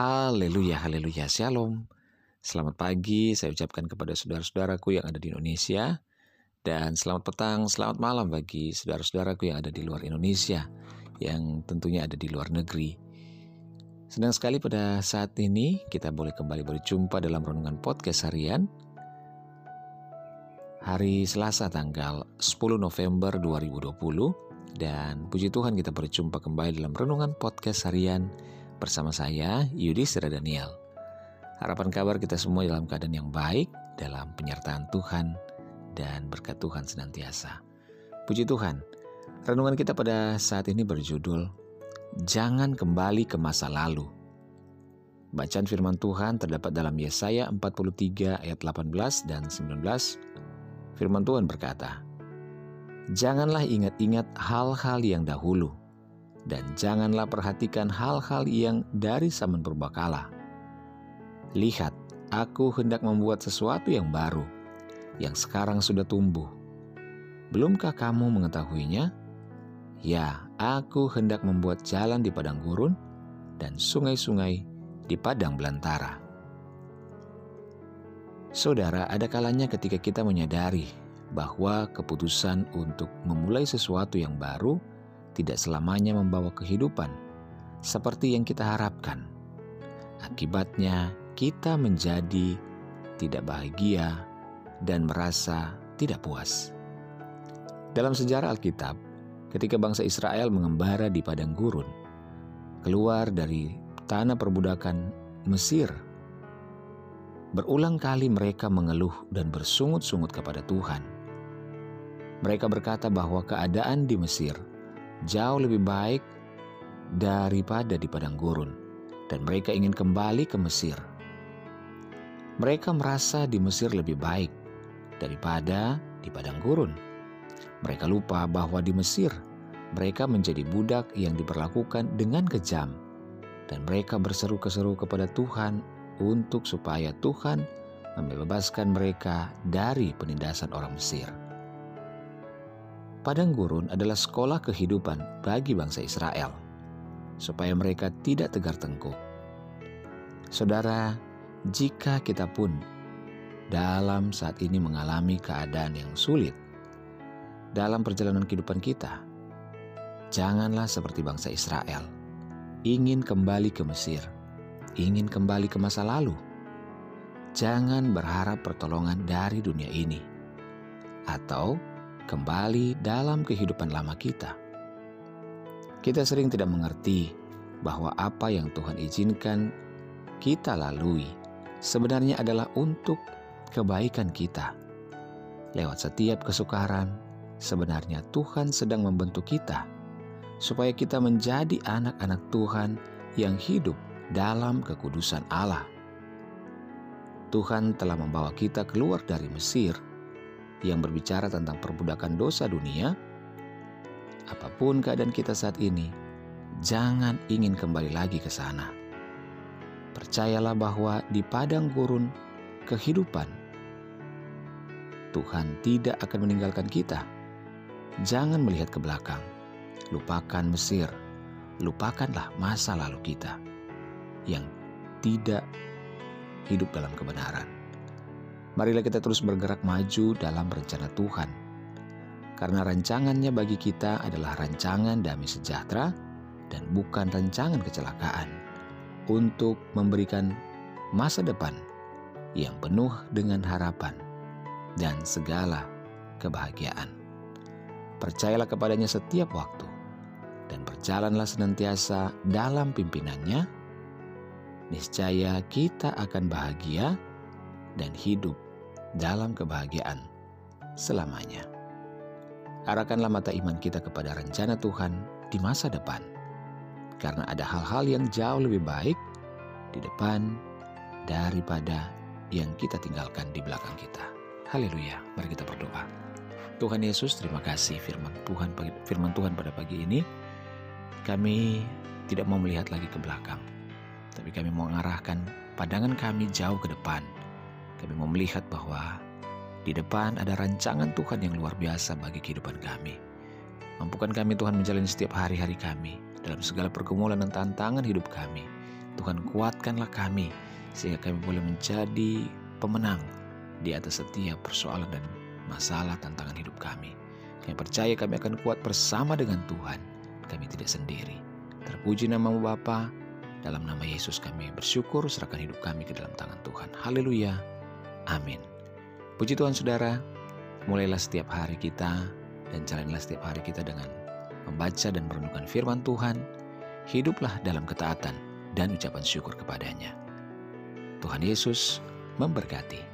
Haleluya, haleluya, shalom. Selamat pagi, saya ucapkan kepada saudara-saudaraku yang ada di Indonesia. Dan selamat petang, selamat malam bagi saudara-saudaraku yang ada di luar Indonesia, yang tentunya ada di luar negeri. Senang sekali pada saat ini kita boleh kembali berjumpa dalam renungan podcast harian. Hari Selasa tanggal 10 November 2020 dan puji Tuhan kita berjumpa kembali dalam renungan podcast harian bersama saya Yudhistira Daniel. Harapan kabar kita semua dalam keadaan yang baik, dalam penyertaan Tuhan, dan berkat Tuhan senantiasa. Puji Tuhan, renungan kita pada saat ini berjudul Jangan Kembali ke Masa Lalu. Bacaan firman Tuhan terdapat dalam Yesaya 43 ayat 18 dan 19. Firman Tuhan berkata, Janganlah ingat-ingat hal-hal yang dahulu, dan janganlah perhatikan hal-hal yang dari zaman purbakala. Lihat, aku hendak membuat sesuatu yang baru, yang sekarang sudah tumbuh. Belumkah kamu mengetahuinya? Ya, aku hendak membuat jalan di padang gurun dan sungai-sungai di padang belantara. Saudara, ada kalanya ketika kita menyadari bahwa keputusan untuk memulai sesuatu yang baru tidak selamanya membawa kehidupan seperti yang kita harapkan. Akibatnya, kita menjadi tidak bahagia dan merasa tidak puas. Dalam sejarah Alkitab, ketika bangsa Israel mengembara di padang gurun, keluar dari tanah perbudakan Mesir, berulang kali mereka mengeluh dan bersungut-sungut kepada Tuhan. Mereka berkata bahwa keadaan di Mesir jauh lebih baik daripada di padang gurun, dan mereka ingin kembali ke Mesir. Mereka merasa di Mesir lebih baik daripada di padang gurun. Mereka lupa bahwa di Mesir mereka menjadi budak yang diperlakukan dengan kejam, dan mereka berseru-keseru kepada Tuhan untuk supaya Tuhan membebaskan mereka dari penindasan orang Mesir. Padang gurun adalah sekolah kehidupan bagi bangsa Israel, supaya mereka tidak tegar tengkuk. Saudara, jika kita pun dalam saat ini mengalami keadaan yang sulit dalam perjalanan kehidupan kita, janganlah seperti bangsa Israel, ingin kembali ke Mesir, ingin kembali ke masa lalu. Jangan berharap pertolongan dari dunia ini, atau kembali dalam kehidupan lama kita. Kita sering tidak mengerti bahwa apa yang Tuhan izinkan kita lalui sebenarnya adalah untuk kebaikan kita. Lewat setiap kesukaran, sebenarnya Tuhan sedang membentuk kita supaya kita menjadi anak-anak Tuhan yang hidup dalam kekudusan Allah. Tuhan telah membawa kita keluar dari Mesir yang berbicara tentang perbudakan dosa dunia, apa pun keadaan kita saat ini, jangan ingin kembali lagi ke sana. Percayalah bahwa di padang gurun kehidupan, Tuhan tidak akan meninggalkan kita. Jangan melihat ke belakang, lupakan Mesir, lupakanlah masa lalu kita yang tidak hidup dalam kebenaran. Marilah kita terus bergerak maju dalam rencana Tuhan. Karena rancangannya bagi kita adalah rancangan damai sejahtera dan bukan rancangan kecelakaan untuk memberikan masa depan yang penuh dengan harapan dan segala kebahagiaan. Percayalah kepadanya setiap waktu dan berjalanlah senantiasa dalam pimpinannya. Niscaya kita akan bahagia dan hidup dalam kebahagiaan selamanya. Arahkanlah mata iman kita kepada rencana Tuhan di masa depan, karena ada hal-hal yang jauh lebih baik di depan daripada yang kita tinggalkan di belakang kita. Haleluya, mari kita berdoa. Tuhan Yesus, terima kasih firman Tuhan firman Tuhan pada pagi ini. Kami tidak mau melihat lagi ke belakang, tapi kami mau mengarahkan pandangan kami jauh ke depan kami mau melihat bahwa di depan ada rancangan Tuhan yang luar biasa bagi kehidupan kami. Mampukan kami Tuhan menjalani setiap hari-hari kami dalam segala pergumulan dan tantangan hidup kami. Tuhan kuatkanlah kami sehingga kami boleh menjadi pemenang di atas setiap persoalan dan masalah tantangan hidup kami. Kami percaya kami akan kuat bersama dengan Tuhan. Kami tidak sendiri. Terpuji namamu Bapa. Dalam nama Yesus kami bersyukur serahkan hidup kami ke dalam tangan Tuhan. Haleluya. Amin. Puji Tuhan saudara, mulailah setiap hari kita dan jalanilah setiap hari kita dengan membaca dan merenungkan firman Tuhan. Hiduplah dalam ketaatan dan ucapan syukur kepadanya. Tuhan Yesus memberkati.